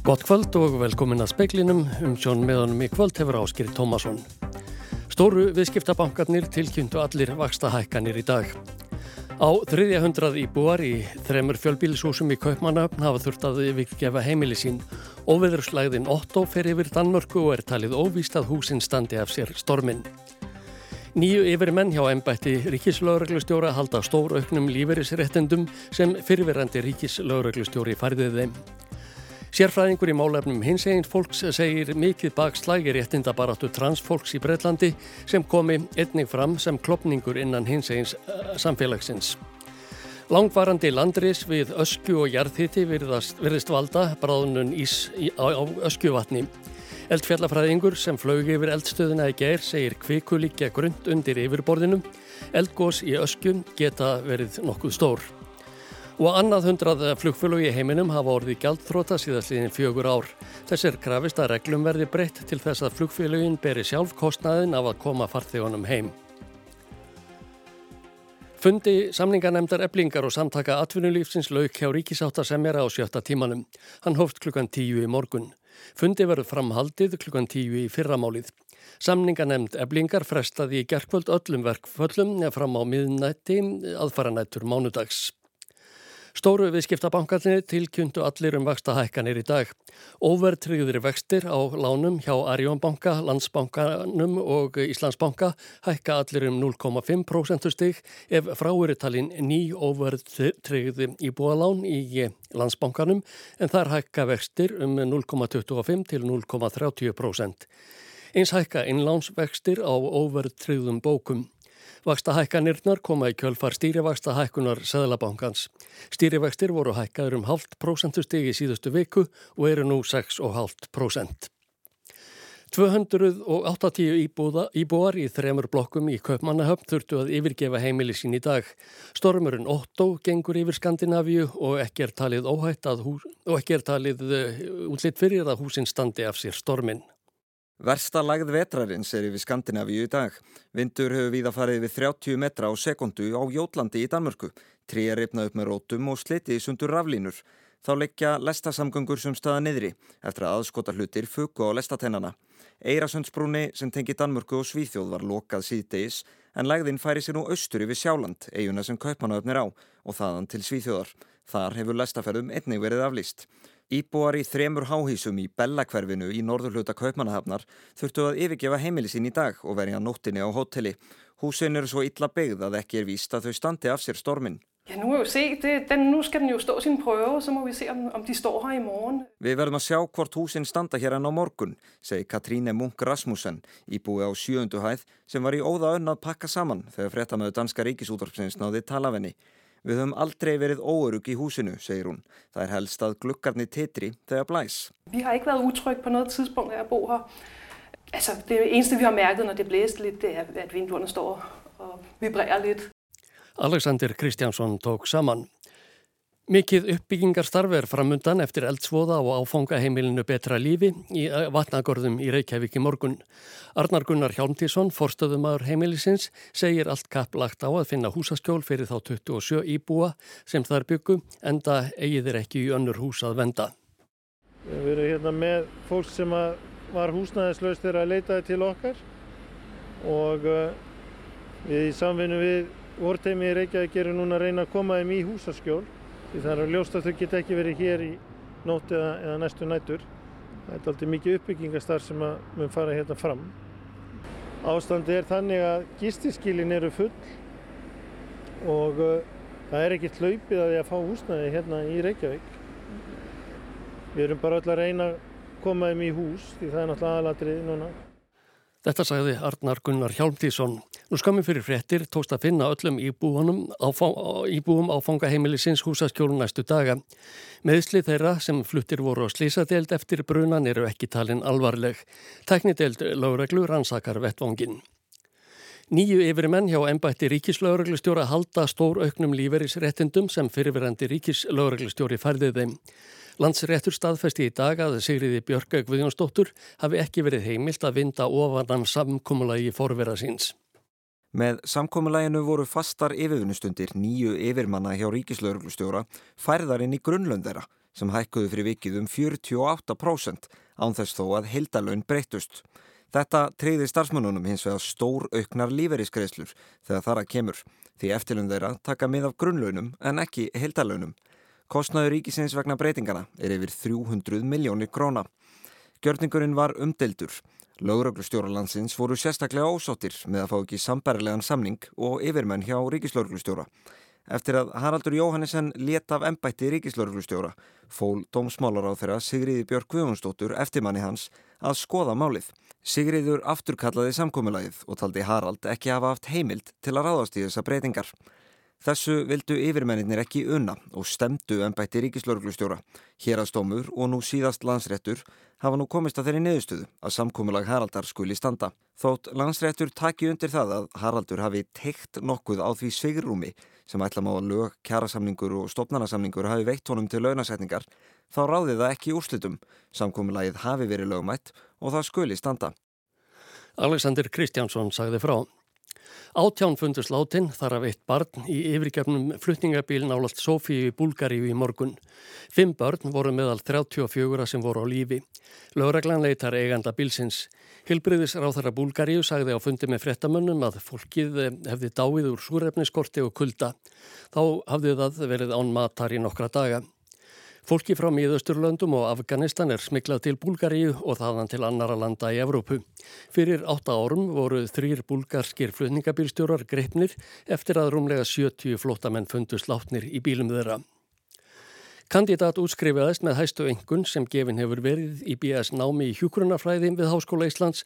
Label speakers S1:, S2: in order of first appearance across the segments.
S1: Gott kvöld og velkomin að speiklinum. Um sjón meðanum í kvöld hefur áskýrið Tómasson. Stóru viðskiptabankarnir tilkynntu allir vaksta hækkanir í dag. Á þriðja hundrað íbúar í þremur fjölbílisúsum í Kaupmannöfn hafa þurft að yfirgefa heimili sín. Óveðurslæðin Otto fer yfir Danmörku og er talið óvíst að húsinn standi af sér storminn. Nýju yfirmenn hjá ennbætti ríkislauglustjóra halda stór auknum lífeyrisréttendum sem fyrirverandi ríkislauglustjóri færðið þeim. Sérfræðingur í málefnum hins eginn fólks segir mikið bakslægi réttindabaratu transfólks í Breitlandi sem komi einnig fram sem klopningur innan hins egins uh, samfélagsins. Langvarandi landris við ösku og jarðhiti virðist valda bráðunum ís á, öskjuvatni. Eldfjallafræðingur sem flög yfir eldstöðuna í ger segir kvikulíkja grund undir yfirborðinum. Eldgós í öskjum geta verið nokkuð stór. Og annað hundrað flugfélög í heiminum hafa orðið gjaldþróta síðastliðin fjögur ár. Þess er krafist að reglum verði breytt til þess að flugfélögin beri sjálf kostnaðin af að koma farþegunum heim. Fundi samninganemdar eblingar og samtaka atvinnulífsins lauk hjá ríkisáttasemjara á sjötta tímanum. Hann hóft klukkan tíu í morgun. Fundi verður framhaldið klukkan tíu í fyrramálið. Samninganemd eblingar frestaði í gerkvöld öllum verkföllum fram á miðnætti aðfaranættur mánudags. Stóru viðskiptabankarnir tilkynntu allir um vaksta hækkanir í dag. Óvertryggðir vextir á lánum hjá Arjónbanka, Landsbankanum og Íslandsbanka hækka allir um 0,5% stig ef fráuritalinn ný óvertryggði íbúalán í Landsbankanum en þar hækka vextir um 0,25 til 0,30%. Eins hækka innlánsvextir á óvertryggðum bókum. Vaksta hækkanirnar koma í kjölfar stýrivaksta hækkunar Sæðlabankans. Stýrivextir voru hækkaður um halvt prósentustegi síðustu viku og eru nú 6,5 prósent. 280 íbúða, íbúar í þremur blokkum í Kaupmannahöfn þurftu að yfirgefa heimili sín í dag. Stormurinn Otto gengur yfir Skandinavíu og ekki er talið óhætt að hús, og ekki er talið uh, útlitt fyrir að húsin standi af sér storminn.
S2: Versta lagð vetrarins er yfir Skandinavíu í dag. Vindur hefur víða farið við 30 metra á sekundu á Jótlandi í Danmörku. Trí er reyfnað upp með rótum og slitið sundur raflínur. Þá leggja lestasamgöngur sem staða niðri eftir að aðskota hlutir fuku á lestatennana. Eirasundsbrúni sem tengi Danmörku og Svíþjóð var lokað síðdeis en lagðinn færi sér nú austur yfir Sjáland, eiguna sem Kaupmannöfnir á og þaðan til Svíþjóðar. Þar hefur lestaferðum einnig verið aflýst. Íbúar í þremur háhísum í Bellakverfinu í norðurhluta Kaupmannahafnar þurftu að yfirgefa heimili sín í dag og verja nóttinni á hotelli. Húsin eru svo illa byggð að ekki er víst að þau standi af sér stormin.
S3: Ja, nú, se, det, den, nú skal den jo stå sin prøve, og så må vi se om, om de står her í morgun.
S2: Við verðum að sjá hvort húsin standa hér enn á morgun, segi Katríne Munk Rasmussen, íbúi á sjöundu hæð sem var í óða önn að pakka saman þegar frettamöðu danska ríkisútvarpsins náði talavenni. Við höfum aldrei verið óörug í húsinu, segir hún. Það er helst að glukkarni titri þegar blæs.
S3: Vi har ikke været utrygge på noget tidspunkt af at bo her. Altså, det eneste vi har mærket, når det blæst lidt, det er, at vinduerne står og vibrerer lidt.
S1: Alexander Kristjánsson tók saman. Mikið uppbyggingarstarf er framundan eftir eldsvoða og áfangaheimilinu betra lífi í eh, vatnagörðum í Reykjavík í morgun. Arnar Gunnar Hjálmtísson, forstöðumæður heimilisins, segir allt kapp lagt á að finna húsaskjól fyrir þá 27 íbúa sem þar byggu, enda eigið er ekki í önnur hús að venda.
S4: Við erum hérna með fólk sem var húsnæðislaust þegar að leitaði til okkar og uh, við í samvinnu við vorteimi í Reykjavík erum núna að reyna að koma þeim í húsaskjól því það er ljóst að þau geta ekki verið hér í nótt eða, eða næstu nætur. Það er alltaf mikið uppbyggingastar sem mun fara hérna fram. Ástandi er þannig að gistiskilin eru full og uh, það er ekkert hlaupið að því að fá húsnæði hérna í Reykjavík. Við erum bara öll að reyna að koma þeim í hús því það er náttúrulega aðalatrið núna.
S1: Þetta sagði Arnar Gunnar Hjálmtísson. Nú skamum fyrir fréttir tókst að finna öllum íbúum, áfangaheimilisins húsaskjólun næstu daga. Meðsli þeirra sem fluttir voru á slísadeild eftir brunan eru ekki talin alvarleg. Teknideild lögreglu rannsakar vettvongin. Nýju yfirmenn hjá ennbætti ríkislaureglustjóra halda stór auknum líferisréttindum sem fyrirverandi ríkislaureglustjóri færðið þeim. Landsréttur staðfesti í dag að Sigriði Björga Guðjónsdóttur hafi ekki verið heimilt að vinda ofanan samkómulagi forvera síns.
S2: Með samkómulæginu voru fastar yfirvinnustundir nýju yfirmanna hjá ríkislauglustjóra færðar inn í grunnlöndera sem hækkuðu fyrir vikið um 48% án þess þó að heildalögn breytust. Þetta treyði starfsmönunum hins vegar stór auknar lífeyriskreislur þegar þar að kemur því eftirlun þeirra taka mið af grunnlaunum en ekki heildalögnum. Kostnaður ríkisins vegna breytingana er yfir 300 miljónir króna. Gjörningurinn var umdeldur. Lögreglustjóralandsins voru sérstaklega ósóttir með að fá ekki sambærilegan samning og yfirmenn hjá ríkislögreglustjóra. Eftir að Haraldur Jóhannesson let af ennbætti ríkislögreglustjóra fól dómsmálar á þeirra Sigriði Björk Guðjónsdóttur eftirmanni hans að skoða málið. Sigriður afturkallaði samkómulagið og taldi Harald ekki hafa haft heimild til að ráðast í þessa breytingar. Þessu vildu yfirmenninir ekki unna og stemdu ennbætti ríkislauglustjóra. Hérastómur og nú síðast landsréttur hafa nú komist að þeirri neðustuðu að samkómulag Haraldar skuli standa. Þótt landsréttur taki undir það að Haraldur hafi teikt nokkuð á því sigrúmi sem ætla má að lög, kjærasamningur og stopnarnasamningur hafi veitt honum til launasetningar, þá ráði það ekki úrslitum. Samkómulagið hafi verið lögmætt og það skuli standa.
S1: Alexander Kristjánsson sagði frá. Átján fundust látin þar af eitt barn í yfirgefnum flutningabíl nálalt Sofíu í Búlgaríu í morgun. Fimm börn voru meðal 34 sem voru á lífi. Lögreglan leitar eiganda bílsins. Hilbriðis ráþara Búlgaríu sagði á fundi með frettamönnum að fólkið hefði dáið úr súrefniskorti og kulda. Þá hafði það verið án matar í nokkra daga. Fólki frá Míðausturlöndum og Afganistan er smiklað til Búlgaríu og þaðan til annara landa í Evrópu. Fyrir átta árum voru þrýr búlgarskir flutningabílstjórar greipnir eftir að rúmlega 70 flottamenn fundust látnir í bílum þeirra. Kandidat útskrifiðast með hæstu engun sem gefin hefur verið í BS námi í hjúkrunafræði við Háskóla Íslands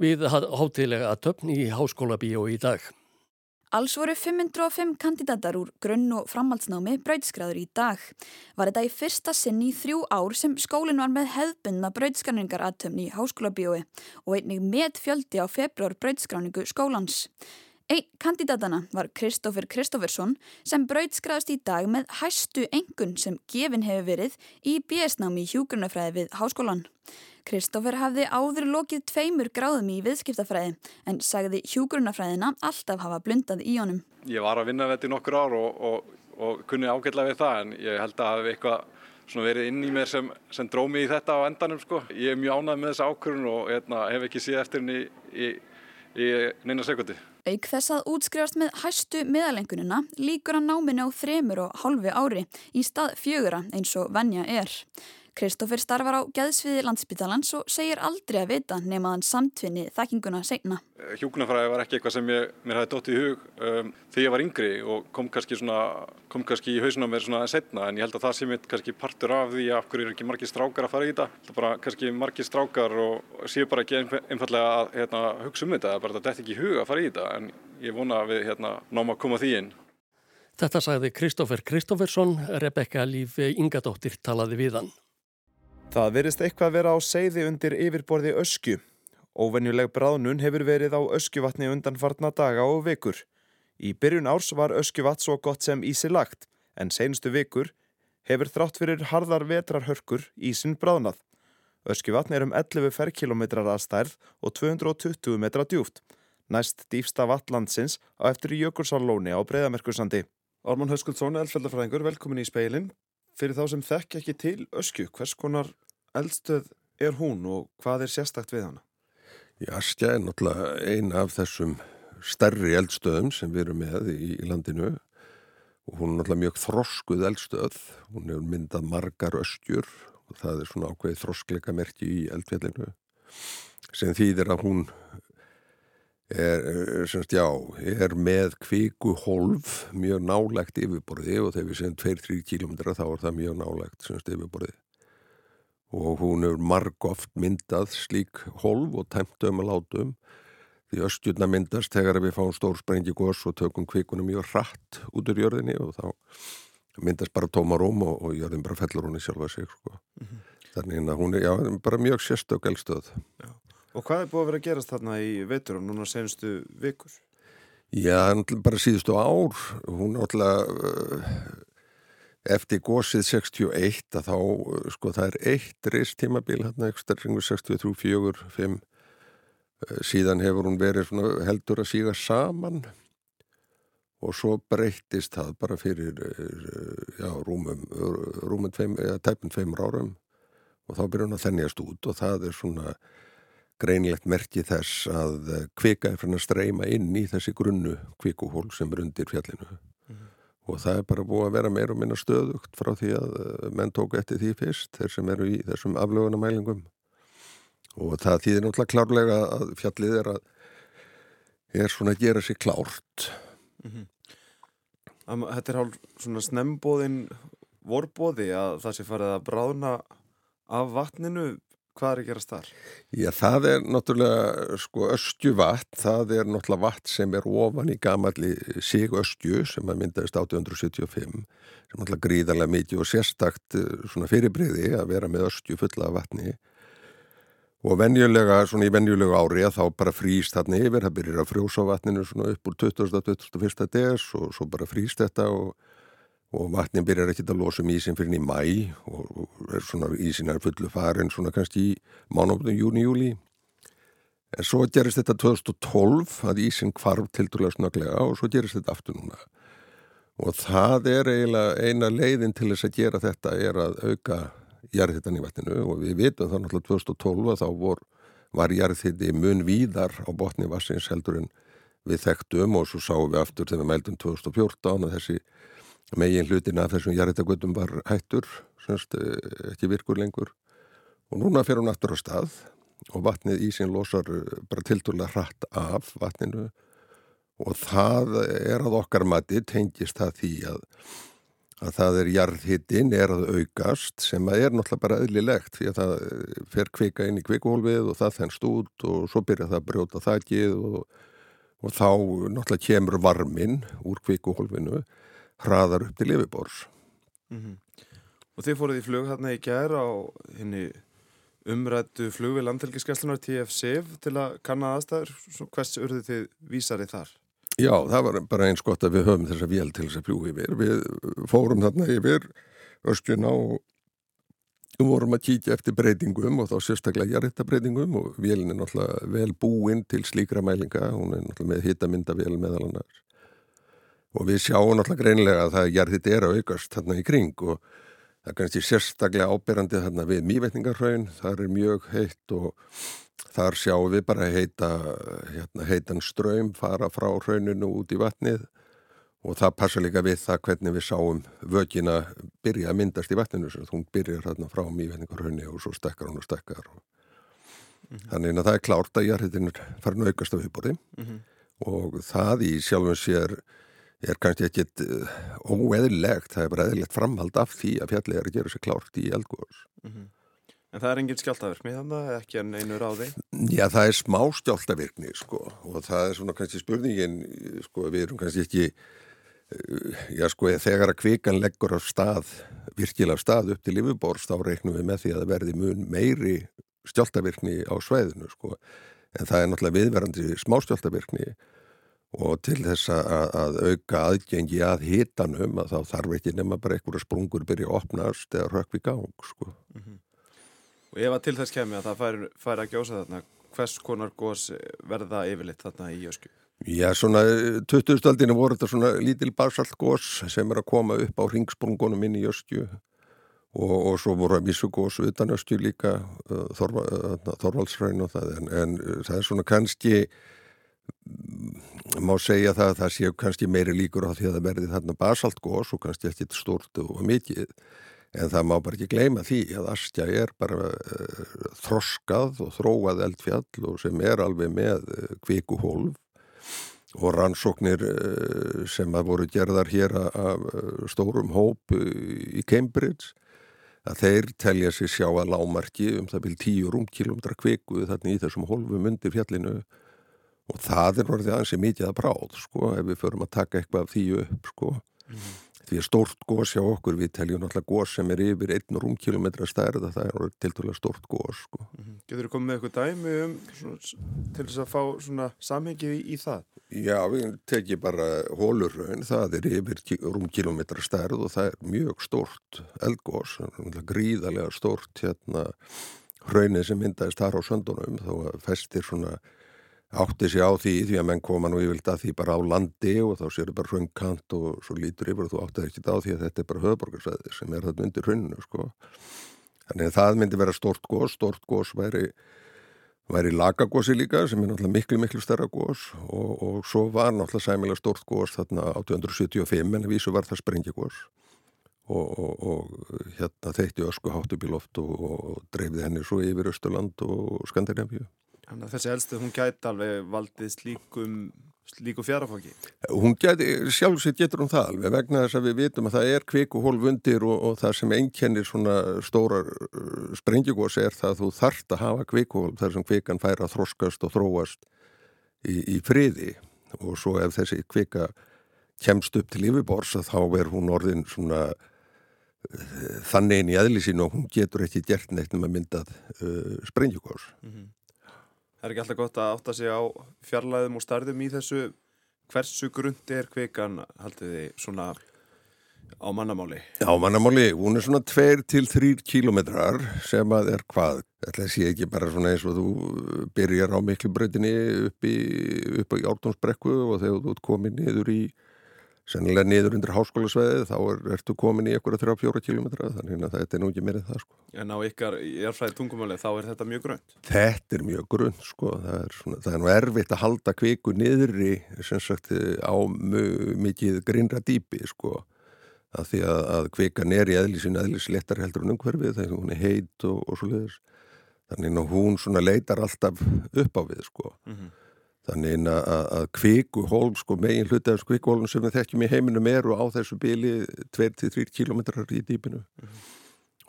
S1: við hátilega aðtöfn í Háskóla Bíó í dag.
S5: Alls voru 505 kandidatar úr grunn- og framhaldsnámi brauðskræður í dag. Var þetta í fyrsta sinn í þrjú ár sem skólinn var með hefðbundna brauðskræningarartöfni í háskólabíói og einnig með fjöldi á februar brauðskræningu skólans. Einn kandidatana var Kristófur Kristófursson sem brauðskræðast í dag með hæstu engun sem gefin hefur verið í BS-námi í hjúgrunafræði við háskólan. Kristófer hafði áður lokið tveimur gráðum í viðskiptafræði en sagði hjúgrunafræðina alltaf hafa blundað í honum.
S6: Ég var að vinna þetta í nokkur ár og, og, og kunni ágætlega við það en ég held að hafi eitthvað verið inn í mér sem, sem drómi í þetta á endanum. Sko. Ég er mjög ánægð með þessa ákvörun og eitna, hef ekki síð eftir henni í, í, neina sekundi.
S5: Auk þess að útskrifast með hæstu miðalengununa líkur að náminni á þremur og hálfi ári í stað fjögura eins og vennja er. Kristófer starfar á gæðsviði landsbytalans og segir aldrei að vita nema hann samtvinni þekkinguna segna.
S6: Hjúkunarfræði var ekki eitthvað sem ég, mér hafi dótt í hug um, þegar ég var yngri og kom kannski, svona, kom kannski í hausuna mér svona setna en ég held að það sé mitt kannski partur af því að okkur er ekki margir strákar að fara í þetta. Það er bara kannski margir strákar og séu bara ekki einfallega að hérna, hugsa um þetta, það er bara að þetta ekki í hug að fara í þetta en ég vona að við hérna, náum að koma því inn.
S1: Þetta sagði Kristófer Kristófersson, Rebekka Líf Ingadóttir talaði við hann.
S7: Það verist eitthvað vera á seiði undir yfirborði ösku. Óvenjuleg bráðnun hefur verið á öskjuvatni undanfartna daga og vikur. Í byrjun árs var öskjuvatt svo gott sem ísi lagt, en senstu vikur hefur þrátt fyrir harðar vetrarhörkur ísin bráðnað. Öskjuvatn er um 11 ferkilometrar að stærð og 220 metra djúft. Næst dýfsta vatlandsins á eftir Jökulsárlóni á Breiðamerkursandi. Orman Höskuldsson, eldfjöldafræðingur, velkomin í speilin. Fyrir þá sem þekk ekki til öskju, hvers konar eldstöð er hún og hvað er sérstakt við hana?
S8: Já, Askja er náttúrulega eina af þessum stærri eldstöðum sem við erum með í, í landinu og hún er náttúrulega mjög þroskuð eldstöð. Hún hefur myndað margar öskjur og það er svona ákveðið þroskleika merki í eldfjallinu sem þýðir að hún er, semst, já, er með kviku holf mjög nálegt yfirborði og þegar við segjum 2-3 km þá er það mjög nálegt semst, yfirborði og hún er marg oft myndað slík holf og tæmtum að látum því östjurna myndast þegar við fáum stór sprengi gos og tökum kvikunum mjög hratt út úr jörðinni og þá myndast bara tómarúm og, og jörðin bara fellur hún í sjálfa sig sko. mm -hmm. þannig að hún er já, bara mjög sérstök elstöð Já
S7: Og hvað er búið að vera að gerast þarna í veitur og núna senstu vikur?
S8: Já, bara síðustu ár, hún áttlega uh, eftir gósið 61 að þá, uh, sko það er eitt reistímabil hérna, ekstra ringur 63, 4, 5, síðan hefur hún verið heldur að síga saman. Og svo breyttist það bara fyrir eh, já, rúmum, rúmum tveim, eða tæpun tveimur árum. Og þá byrjum við að þennjast út og það er svona greinlegt merki þess að kvika er fyrir að streyma inn í þessi grunnu kvikuhól sem er undir fjallinu mm. og það er bara búið að vera meir og minna stöðugt frá því að eh, menn tók eftir því fyrst þeir sem eru í þessum aflögunamælingum og það þýðir náttúrulega klárlega að fjallið er að er svona að gera sér klárt mm -hmm.
S7: Þetta er hálf svona snembóðin vorbóði að það sé farið að bráðna af vatninu hvað er að gerast þar?
S8: Já, það er náttúrulega sko östju vatn, það er náttúrulega vatn sem er ofan í gamalli sig östju sem að myndaðist 1875 sem náttúrulega gríðarlega mikið og sérstakt eh, svona fyrirbreyði að vera með östju fulla af vatni og venjulega, svona í venjulega ári að þá bara frýst þarna yfir, það byrjir að frjósa vatninu svona upp úr 20. og 21. des og svo bara frýst þetta og, og vatnin byrjar ekki að losa um ísin fyrir í mæ og, er svona ísin er fullu farin svona kannski í mánumöndum júni, júli en svo gerist þetta 2012 að ísin kvarf til dúlega snöglega og svo gerist þetta aftur núna. Og það er eiginlega eina leiðin til þess að gera þetta er að auka jarðhittan í vatninu. Og við vitum þá náttúrulega 2012 að þá vor, var jarðhitti mun víðar á botni vassins heldur en við þekktum. Og svo sáum við aftur þegar við meldum 2014 að þessi megin hlutin af þessum jarðhittagötum var hættur, semst eh, ekki virkur lengur. Og núna fer hún aftur á stað og vatnið í sín losar eh, bara tilturlega hratt af vatninu. Og það er að okkar mati tengist það því að að það er jarðhittin er að aukast sem að er náttúrulega bara eðlilegt því að það eh, fer kvika inn í kvikahólfið og það þennst út og svo byrja það að brjóta þakkið og, og þá náttúrulega kemur varminn úr kvikahólfinu hraðar upp til lifibors. Mm -hmm.
S7: Og þið fóruð í flug hérna í gær á henni umrættu flug við landhelgiskeslunar TFC til að kanna aðstæður. Hvers urðu þið vísari þar?
S8: Já, það var bara eins gott að við höfum þessa vél til þess að fljúi yfir. Við fórum þarna yfir öskjuna og vorum að kíkja eftir breytingum og þá sérstaklega jarðhittabbreytingum og vélin er náttúrulega vel búinn til slíkra mælinga. Hún er náttúrulega með hittamindavél meðal annars. Og við sjáum náttúrulega greinlega að það jarðhitt er að aukast þarna í kring og það er kannski sérstaklega ábyrrandi þarna við mývetningarhraun. Það er mjög heitt og Þar sjáum við bara heita, hérna, heitan ströym fara frá hrauninu út í vatnið og það passa líka við það hvernig við sáum vögina byrja að myndast í vatninu sem hún byrjar þarna frá mývenningarhraunni og svo stekkar hún og stekkar. Og... Mm -hmm. Þannig að það er klárt að jarðhitin er farin að aukast á viðbóri mm -hmm. og það í sjálfum sér er kannski ekkit uh, óeðlilegt, það er bara eðlilegt framhald af því að fjallið er að gera sér klárt í eldgóðs. Mm -hmm.
S7: En það er engin skjáltavirkni þannig, ekki en einu ráði?
S8: Já, það er smá skjáltavirkni, sko, og það er svona kannski spurningin, sko, við erum kannski ekki, eh, já, sko, þegar að kvikan leggur á stað, virkilega stað upp til Livubors, þá reiknum við með því að það verði mun meiri skjáltavirkni á sveiðinu, sko, en það er náttúrulega viðverandi smá skjáltavirkni og til þess að, að auka aðgengi að hitanum, að þá þarf ekki nema bara einhverja sprungur byrja að opnast eða rökk við gang, sko. Mm -hmm.
S7: Og ef að til þess kemi að það fær, fær að gjósa þarna, hvers konar gós verða yfirleitt þarna í Jösku?
S8: Já, svona 2000-aldinu voru þetta svona lítil basaltgós sem er að koma upp á ringsprungunum inn í Jösku og, og svo voru að vísu gós utan Jösku líka, Þorva, uh, Þorvaldsræn og það, en, en það er svona kannski, má segja það að það séu kannski meiri líkur á því að það verði þarna basaltgós og kannski ekkit stort og mikið En það má bara ekki gleyma því að Astja er bara uh, þroskað og þróað eldfjall og sem er alveg með uh, eh, kvikuhólf og rannsóknir uh, sem að voru gerðar hér af stórum hóp í Cambridge að þeir telja sér sjá að lámarki um það vil tíu rúmkilometra kviku þarna í þessum hólfum undir fjallinu og það er orðið ansið mikið að bráð sko ef við förum að taka eitthvað af því upp sko. Mm því að stórt gós hjá okkur við teljum náttúrulega gós sem er yfir einn rúmkilometra stærð það er til dæla stórt gós sko. mm
S7: -hmm. Getur þú komið með eitthvað dæmi um svona, til þess að fá svona samhengi í, í það?
S8: Já, við tekjum bara hólurraun, það er yfir rúmkilometra stærð og það er mjög stórt eldgós, gríðarlega stórt hérna hraunið sem myndaðist þar á söndunum þá festir svona átti sig á því því að menn koma nú yfirlt að því bara á landi og þá séu bara hröngkant og svo lítur yfir og þú átti ekki á því að þetta er bara höfðborgarsæði sem er þarna undir hrönninu sko. Þannig að það myndi vera stort gós, stort gós væri, væri lagagósi líka sem er náttúrulega miklu miklu stærra gós og, og svo var náttúrulega sæmilega stort gós þarna 1875 en vísu var það sprengjagós og, og, og hérna þeitti ösku hátt upp í loft og dreifði henni svo yfir Östurland og Skandinavíu.
S9: Þannig að þessi elstu, hún gæti alveg valdið slíkum, slíku fjárafóki?
S8: Hún gæti, sjálfsveit getur hún það alveg vegna þess að við vitum að það er kvikuhólf undir og, og það sem einkennir svona stórar uh, sprengjugós er það að þú þart að hafa kvikuhólf þar sem kvikan fær að þroskast og þróast í, í friði og svo ef þessi kvika kemst upp til yfirbors þá er hún orðin svona uh, þannig inn í aðlísinu og hún getur ekki gert neitt um að myndað uh, sprengjugós. Mm -hmm.
S9: Er ekki alltaf gott að átta sig á fjarlæðum og starðum í þessu hversu grundi er kvikan haldið þið svona á mannamáli?
S8: Á mannamáli, hún er svona 2-3 kilometrar sem að er hvað þetta sé ekki bara svona eins og þú byrjar á miklu breytinni upp upp í ártónsbrekku og þegar þú ert komið niður í sennilega niður undir háskólasveið þá er, ertu komin í eitthvað 3-4 km þannig að þetta er nú ekki meirinn það sko.
S9: En á ykkar erfræði tungumöli þá er þetta mjög grönt?
S8: Þetta er mjög grönt sko það er, svona, það er nú erfitt að halda kviku niður í sagt, á mikið grinnra dýpi sko að því að, að kvikan er í eðlisinn eðlislettar heldur en umhverfið þegar hún er heit og, og svo leiðis þannig að hún svona leitar alltaf upp á við sko mm -hmm. Þannig að, að kvikuhólm, sko megin hluti af kvikuhólm sem við þekkjum í heiminum eru á þessu bíli 2-3 kilometrar í dýpinu mm -hmm.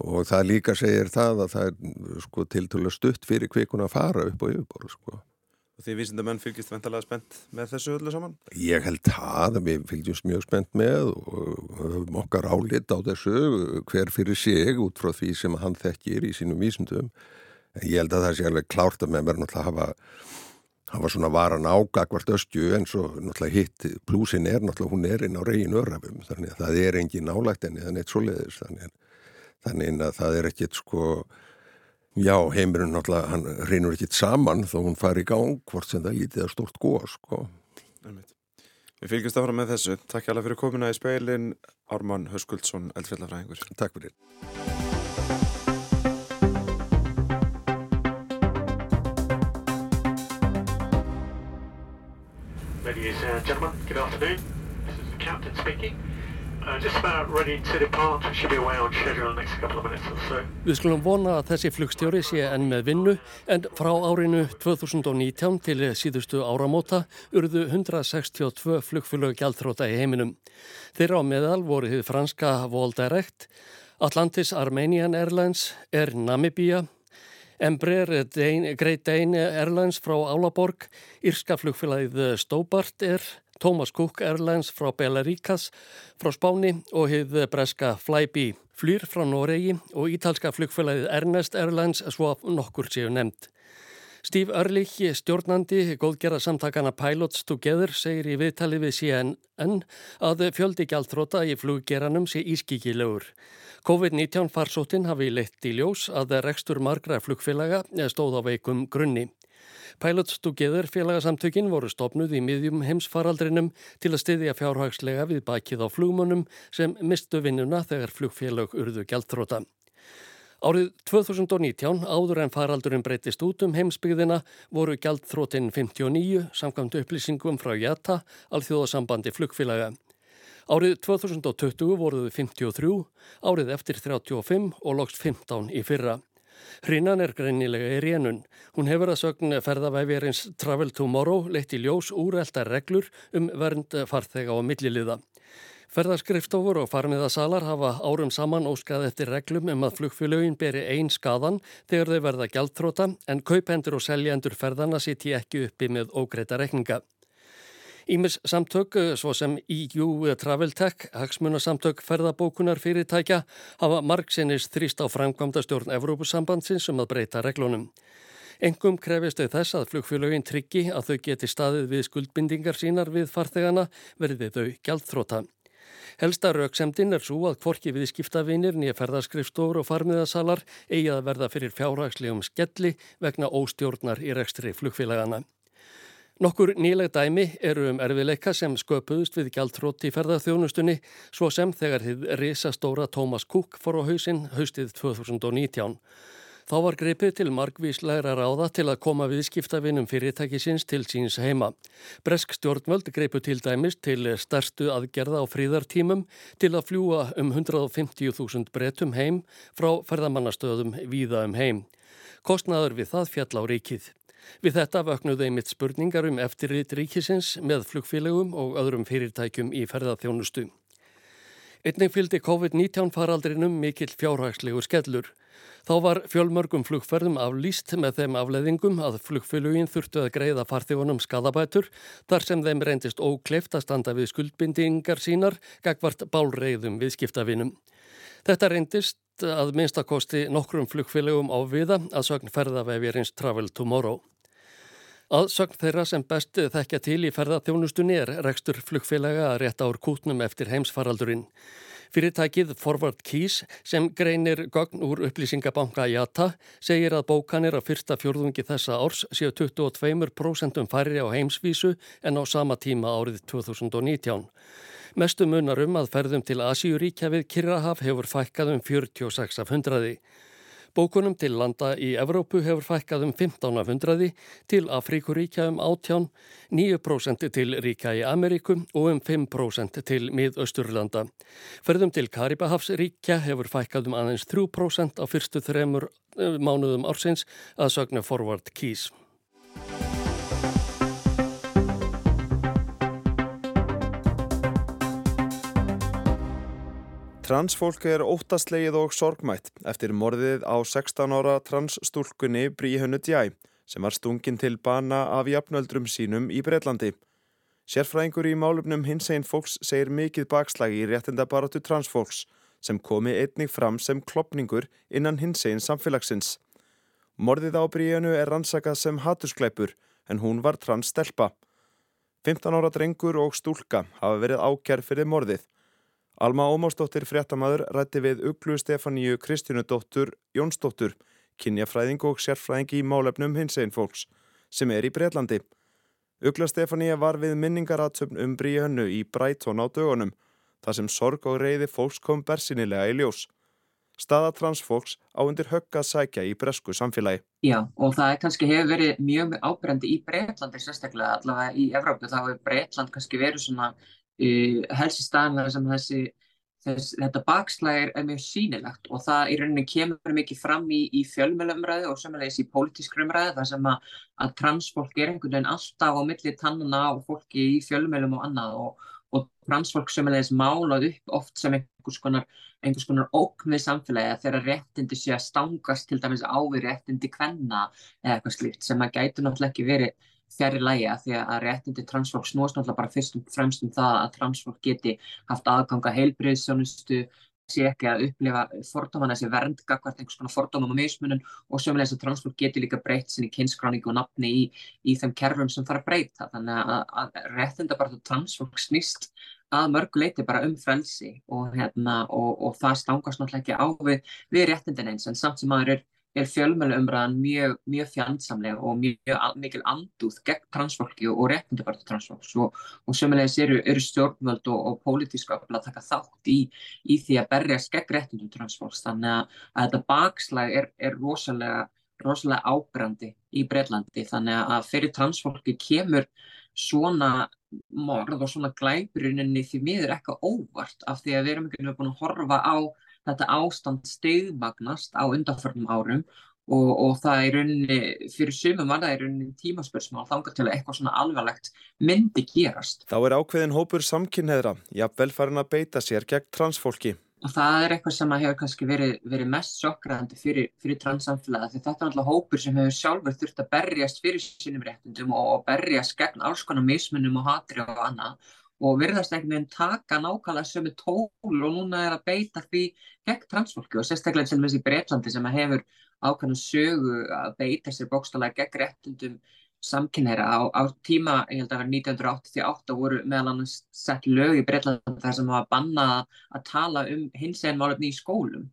S8: og það líka segir það að það er sko tiltölu stutt fyrir kvikuna að fara upp á yfirborð sko.
S9: Og því vísindamenn fylgist ventalega spennt með þessu öllu saman?
S8: Ég held að við fylgjumst mjög spennt með og höfum okkar álit á þessu hver fyrir sig út frá því sem hann þekkir í sínum vísindum. En ég held að það sé alveg klárt að með verðan að hafa hann var svona varan ágagvart öskju en svo náttúrulega hitt plúsin er náttúrulega hún er inn á reygin örafum þannig að það er engin nálægt enni þannig að svo leiðis þannig, þannig að það er ekkit sko já heimurinn náttúrulega hann reynur ekkit saman þó hún fari í gang hvort sem það lítið að stort góða sko.
S9: Við fylgjumst áfram með þessu. Takk alveg fyrir komina í speilin Ármann Höskuldsson, eldfjallafræðingur.
S8: Takk fyrir
S10: Ladies and gentlemen, good afternoon. This is the captain speaking. Uh, just about ready to depart. Should be away on schedule in the next couple of minutes or so.
S1: Við skulum vona að þessi flugstjóri sé enn með vinnu en frá árinu 2019 til síðustu áramóta urðu 162 flugfélög gjaldþróta í heiminum. Þeirra á meðal voru þið franska Vol Direct, Atlantis Armenian Airlines, Air Namibia, Embraer Great Dane Airlines frá Álaborg, Írska flugfélagið Stobart Air, Thomas Cook Airlines frá Belaríkas frá Spáni og hið breska Flybe, Flýr frá Noregi og ítalska flugfélagið Ernest Airlines svo nokkur séu nefnd. Steve Ehrlich, stjórnandi góðgerða samtakana Pilots Together, segir í viðtali við CNN að fjöldi gjaldþróta í fluggeranum sé ískikilegur. COVID-19 farsóttin hafi leitt í ljós að rekstur margra flugfélaga stóð á veikum grunni. Pilots Together félagasamtökin voru stopnuð í miðjum heimsfaraldrinum til að styðja fjárhagslega við bakið á flugmönnum sem mistu vinnuna þegar flugfélag urðu gjaldþróta. Árið 2019, áður en faraldurinn breytist út um heimsbyggðina, voru gjaldþrótinn 59 samkvæmt upplýsingum frá JATA, alþjóðasambandi flugfélaga. Árið 2020 voruðu 53, árið eftir 35 og loks 15 í fyrra. Hrinnan er greinilega í rénun. Hún hefur að sögn ferðavæfjarins Travel Tomorrow leitt í ljós úrelta reglur um vernd farþega og milliliða. Ferðarskrifstofur og farmiðasalar hafa árum saman óskað eftir reglum um að flugfélögin beri einn skadan þegar þau verða gjaldþróta en kaupendur og seljendur ferðana siti ekki uppi með ógreita rekninga. Ímis samtök, svo sem EU Travel Tech, hagsmunasamtök ferðabókunar fyrirtækja, hafa margsinnis þrýst á framkvæmda stjórn Evrópusambandsins um að breyta reglunum. Engum krefist þau þess að flugfélögin tryggi að þau geti staðið við skuldbindingar sínar við farþegana verði þau gjaldþróta. Helsta rauksemdin er svo að kvorki við skiptavinir nýja ferðarskrifstofur og farmiðasalar eigi að verða fyrir fjárhagslegum skelli vegna óstjórnar í rekstri flugfélagana. Nokkur nýleg dæmi eru um erfileika sem sköpuðust við gjaldrótt í ferðarþjónustunni svo sem þegar þið risastóra Thomas Cook fór á hausin haustið 2019. Þá var greipið til margvíslegra ráða til að koma viðskiptavinum fyrirtækisins til síns heima. Bresk stjórnvöld greipu til dæmis til starstu aðgerða á fríðartímum til að fljúa um 150.000 bretum heim frá ferðamannastöðum víða um heim. Kostnaður við það fjall á ríkið. Við þetta vöknuðu einmitt spurningar um eftirrit ríkisins með flugfélögum og öðrum fyrirtækjum í ferðarþjónustu. Einnig fylgdi COVID-19 faraldrinum mikill fjárhagslegu skellur. Þá var fjölmörgum flugferðum aflýst með þeim afleðingum að flugfélugin þurftu að greiða farþjónum skadabætur þar sem þeim reyndist ókleift að standa við skuldbindingar sínar gagvart bálreiðum við skiptavinum. Þetta reyndist að minnstakosti nokkrum flugfélugum á viða að sögn ferðavefjarins Travel Tomorrow. Að sögn þeirra sem best þekkja til í ferðarþjónustunni er rekstur flugfélaga að rétta ár kútnum eftir heimsfaraldurinn. Fyrirtækið Forward Keys sem greinir gögn úr upplýsingabanka IATA segir að bókanir á fyrsta fjörðungi þessa árs séu 22% færri á heimsvísu en á sama tíma árið 2019. Mestu munar um að ferðum til Asíuríkja við Kirrahaf hefur fækkað um 46 af hundraði. Bókunum til landa í Evrópu hefur fækkað um 15 af hundraði, til Afríkuríkja um 18, 9% til ríkja í Ameríku og um 5% til miðausturlanda. Ferðum til Karibahafsríkja hefur fækkað um aðeins 3% á fyrstu þremur eh, mánuðum ársins að sögna Forward Keys.
S7: Transfólk er óttaslegið og sorgmætt eftir morðið á 16 ára transstúlkunni Bríhönnu Djæ sem var stungin til bana af jafnöldrum sínum í Breitlandi. Sérfræðingur í málumnum hins einn fólks segir mikið bakslagi í réttindabaratu transfólks sem komi einnig fram sem klopningur innan hins einn samfélagsins. Morðið á Bríhönnu er rannsakað sem hatuskleipur en hún var transstelpa. 15 ára drengur og stúlka hafa verið ákjær fyrir morðið Alma Ómásdóttir fréttamaður rætti við Uglu Stefaníu Kristjánudóttur Jónsdóttur, kynjafræðing og sérfræðing í málefnum hins einn fólks, sem er í Breitlandi. Ugla Stefaníu var við minningaratsöfn um Bríhönnu í Brætón á dögunum, þar sem sorg og reyði fólks kom bersinilega í ljós. Staða transfólks á undir högg að sækja í bresku samfélagi.
S11: Já, og það er kannski hefur verið mjög ábrendi í Breitlandi sérstaklega, allavega í Evrópu, þá hefur Breitland kannski verið svona helsi staðan sem þessi, þess, þetta bakslæg er, er mjög sínilegt og það í rauninni kemur mikið fram í, í fjölmjölumræðu og sömulegis í pólitísk umræðu þar sem að, að transfólk er einhvern veginn alltaf á milli tannuna og fólki í fjölmjölum og annað og, og transfólk sömulegis málað upp oft sem einhvers konar, einhvers konar óknið samfélagi þegar réttindi sé að stangast til dæmis á við réttindi kvenna eða eitthvað slíkt sem að gætu náttúrulega ekki verið fjari læja því að réttindi transfólk snúast náttúrulega bara fyrst og fremst um það að transfólk geti haft aðganga heilbreyðsjónustu sé ekki að upplifa fordóman þessi vernd gagvart einhvers konar fordómum og meðsmunum og sömulegis að transfólk geti líka breytt sinni kynskráningu og nafni í, í þeim kerfum sem fara að breyta. Þannig að, að réttinda bara transfólk snýst að mörguleiti bara um frelsi og, hérna, og, og það stangast náttúrulega ekki á við, við réttindin eins en samt sem aður er er fjölmjöluumræðan mjög, mjög fjandsamlega og mjög mikil andúð gegn transfólki og réttindabartu transfólks og, og sömulegis eru, eru stjórnvöld og, og pólitíska að taka þátt í, í því að berjast gegn réttindum transfólks. Þannig að, að þetta bakslag er, er rosalega, rosalega ábrandi í Breitlandi þannig að fyrir transfólki kemur svona morð og svona glæpurinninni því miður eitthvað óvart af því að við erum ekki búin að horfa á þetta ástand stegmagnast á undanförnum árum og, og það er rauninni, fyrir sumum var það er rauninni tímaspörsmál þangar til að eitthvað svona alvarlegt myndi gerast.
S7: Þá er ákveðin hópur samkynneðra, jafnvel farin að beita sér gegn transfólki.
S11: Og það er eitthvað sem hefur kannski verið, verið mest sjokkræðandi fyrir, fyrir transsamfélagi því þetta er alltaf hópur sem hefur sjálfur þurft að berjast fyrir sínum réttundum og berjast gegn alls konar mismunum og hatri og annað og virðast einhvern veginn taka nákvæmlega sömu tól og núna er að beita því gegn transfólki og sérstaklega með þessi Breitlandi sem hefur ákvæmlega sögu að beita sér bókstálega gegn réttundum samkynneira á, á tíma, ég held að var 1988 voru meðal annars sett lög í Breitlandi þar sem hafa bannað að tala um hins eginn málefni í skólum.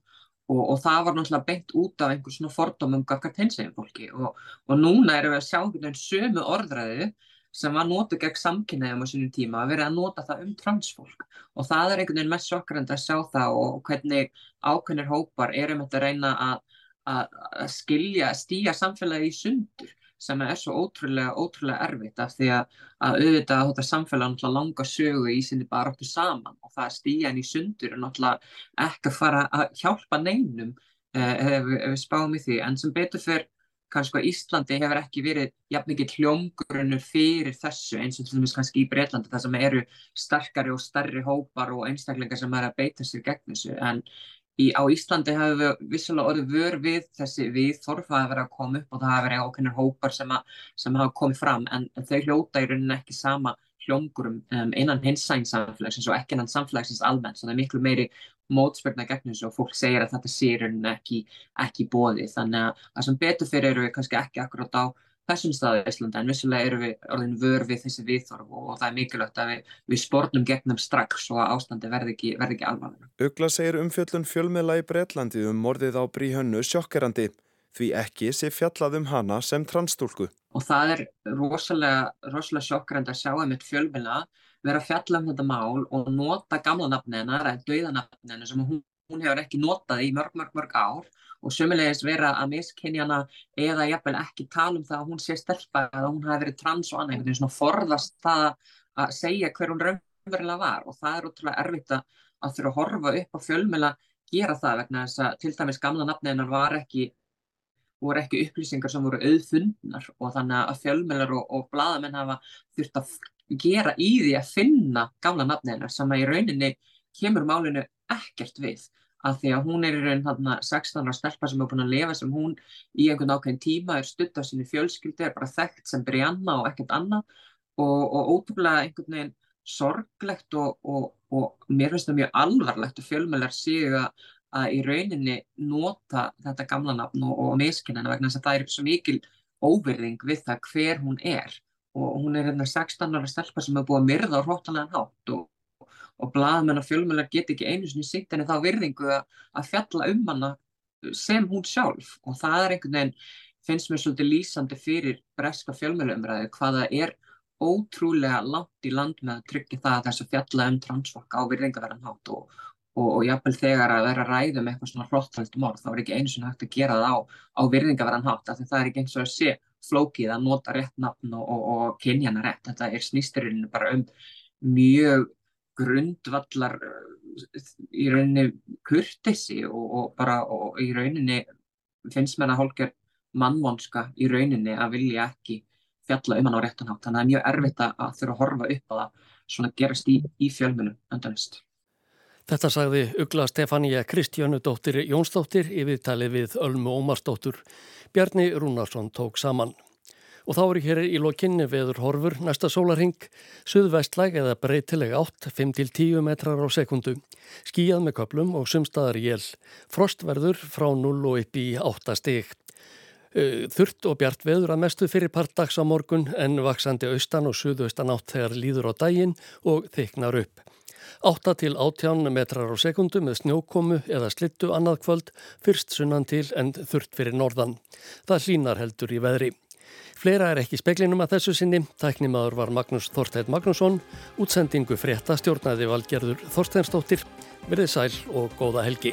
S11: Og, og það var náttúrulega beint út af einhvers svona fordómum gafkart hins eginn fólki. Og, og núna erum við að sjá einhvern veginn sömu orðræðu sem var notið gegn samkynnaðum á sínum tíma að vera að nota það um transfólk. Og það er einhvern veginn mest sjokkrand að sjá það og hvernig ákveðnir hópar erum þetta að reyna að, að, að skilja, stíja samfélagi í sundur sem er svo ótrúlega, ótrúlega erfitt af því að, að auðvitað að þetta samfélag náttúrulega langa sögu í sinni bara okkur saman og það að stíja henni í sundur er náttúrulega ekki að fara að hjálpa neinum eh, ef, ef við spáum í því. En sem betur fyrr kannski að Íslandi hefur ekki verið jafn mikið hljómgrunur fyrir þessu eins og til dæmis kannski í Breitlandi það sem eru starkari og starri hópar og einstaklingar sem er að beita sér gegn þessu. En í, á Íslandi hefur við vissulega orðið vör við þessi við þorfa að vera að koma upp og það hafa verið ákveðnir hópar sem, að, sem hafa komið fram en, þau hljóta í rauninni ekki sama hljómgurum um, innan hins sænssamfélagsins og ekki innan samfélagsins almennt, er miklu meiri mótspörna gegn þessu og fólk segir að þetta sé rauninni ekki, ekki bóði þannig að sem betur fyrir eru við kannski ekki akkurát á þessum staðu í Íslanda en vissulega eru við orðin vör við þessi viðþorf og, og það er mikilvægt að við, við spórnum gegnum strax og að ástandi verði ekki, ekki alvarlega.
S7: Ugla segir umfjöllun fjölmiðla í Breitlandi um morðið á Bríhönnu sjokkerandi því ekki sé fjallað um hana sem transstúlku.
S11: Og það er rosalega, rosalega sjokkerandi að sjá um eitt fjölmiðla vera að fjalla um þetta mál og nota gamla nafni hennar eða dauðanafni hennar sem hún, hún hefur ekki notað í mörg, mörg, mörg ár og sömulegis vera að miskinjana eða jafnvel ekki tala um það að hún sé stelpa eða hún hafi verið trans og annað, einhvern veginn svona forðast það að segja hver hún raunverulega var. Og það er útrúlega erfitt að þurfa að horfa upp á fjölmjöla gera það vegna þess að til dæmis gamla nafni hennar var ekki voru ekki upplýsingar sem voru auðfundnar og þannig að fjölmjölar og, og bladamenn hafa þurft að gera í því að finna gamla nafniðinnar sem að í rauninni kemur málinu ekkert við. Að því að hún er í raunin þarna 16 ára stelpa sem er búin að lifa sem hún í einhvern ákveðin tíma er stutt á sínu fjölskyldi, er bara þekkt sem Brianna og ekkert annað. Og, og ótrúlega einhvern veginn sorglegt og, og, og mér finnst það mjög alvarlegt og fjölmjölar séu að, að í rauninni nota þetta gamla nafn og miskinn vegna þess að það er svo mikil óverðing við það hver hún er. Og hún er hérna 16 ára stelpa sem hefur búið að myrða á hróttalega hátt og, og blaðmenn og fjölmjölar get ekki einu sinni sýtt henni þá virðingu að, að fjalla um hana sem hún sjálf. Og það er einhvern veginn finnst mér svolítið lýsandi fyrir breska fjölmjölaumræði hvaða er ótrúlega langt í land með að tryggja það að þess að fjalla um transfólk á virðingaverðan hátt og, og, og jápil þegar að vera að ræða um eitthvað svona hróttvælt morð þá er ekki einu sinni hægt að gera það á, á virðingaverðan hátt af því það er ekki eins og að sé flókið að nota rétt nafn og, og, og kynjana rétt. Þetta er snýsturinn bara um mjög grundvallar í rauninni kurtessi og, og bara og í rauninni finnst mér að hálkjör mannvonska í rauninni að vilja ekki fjalla um hann á réttanhátt. Þannig að það er mjög erfitt að þurfa að horfa upp á það svona gerast í, í fjölmunum öndanist.
S1: Þetta sagði Ugla Stefania Kristjánu dóttir Jónsdóttir í viðtalið við Ölmu Ómarsdóttur. Bjarni Rúnarsson tók saman. Og þá eru hér í lokinni veður horfur næsta sólarhing, suðvestlæg eða breytileg átt, 5-10 metrar á sekundu. Skíjað með köplum og sumstaðar jél. Frostverður frá 0 og upp í 8 stig. Þurrt og bjart veður að mestu fyrir part dags á morgun en vaksandi austan og suðaustan átt þegar líður á daginn og þyknar upp. 8 til 18 metrar á sekundu með snjókomu eða slittu annað kvöld, fyrst sunnan til en þurft fyrir norðan. Það hlínar heldur í veðri. Fleira er ekki speklinum að þessu sinni. Tæknimaður var Magnús Þorstein Magnússon. Útsendingu frétta stjórnaði valgerður Þorsteinstóttir. Verðið sæl og góða helgi.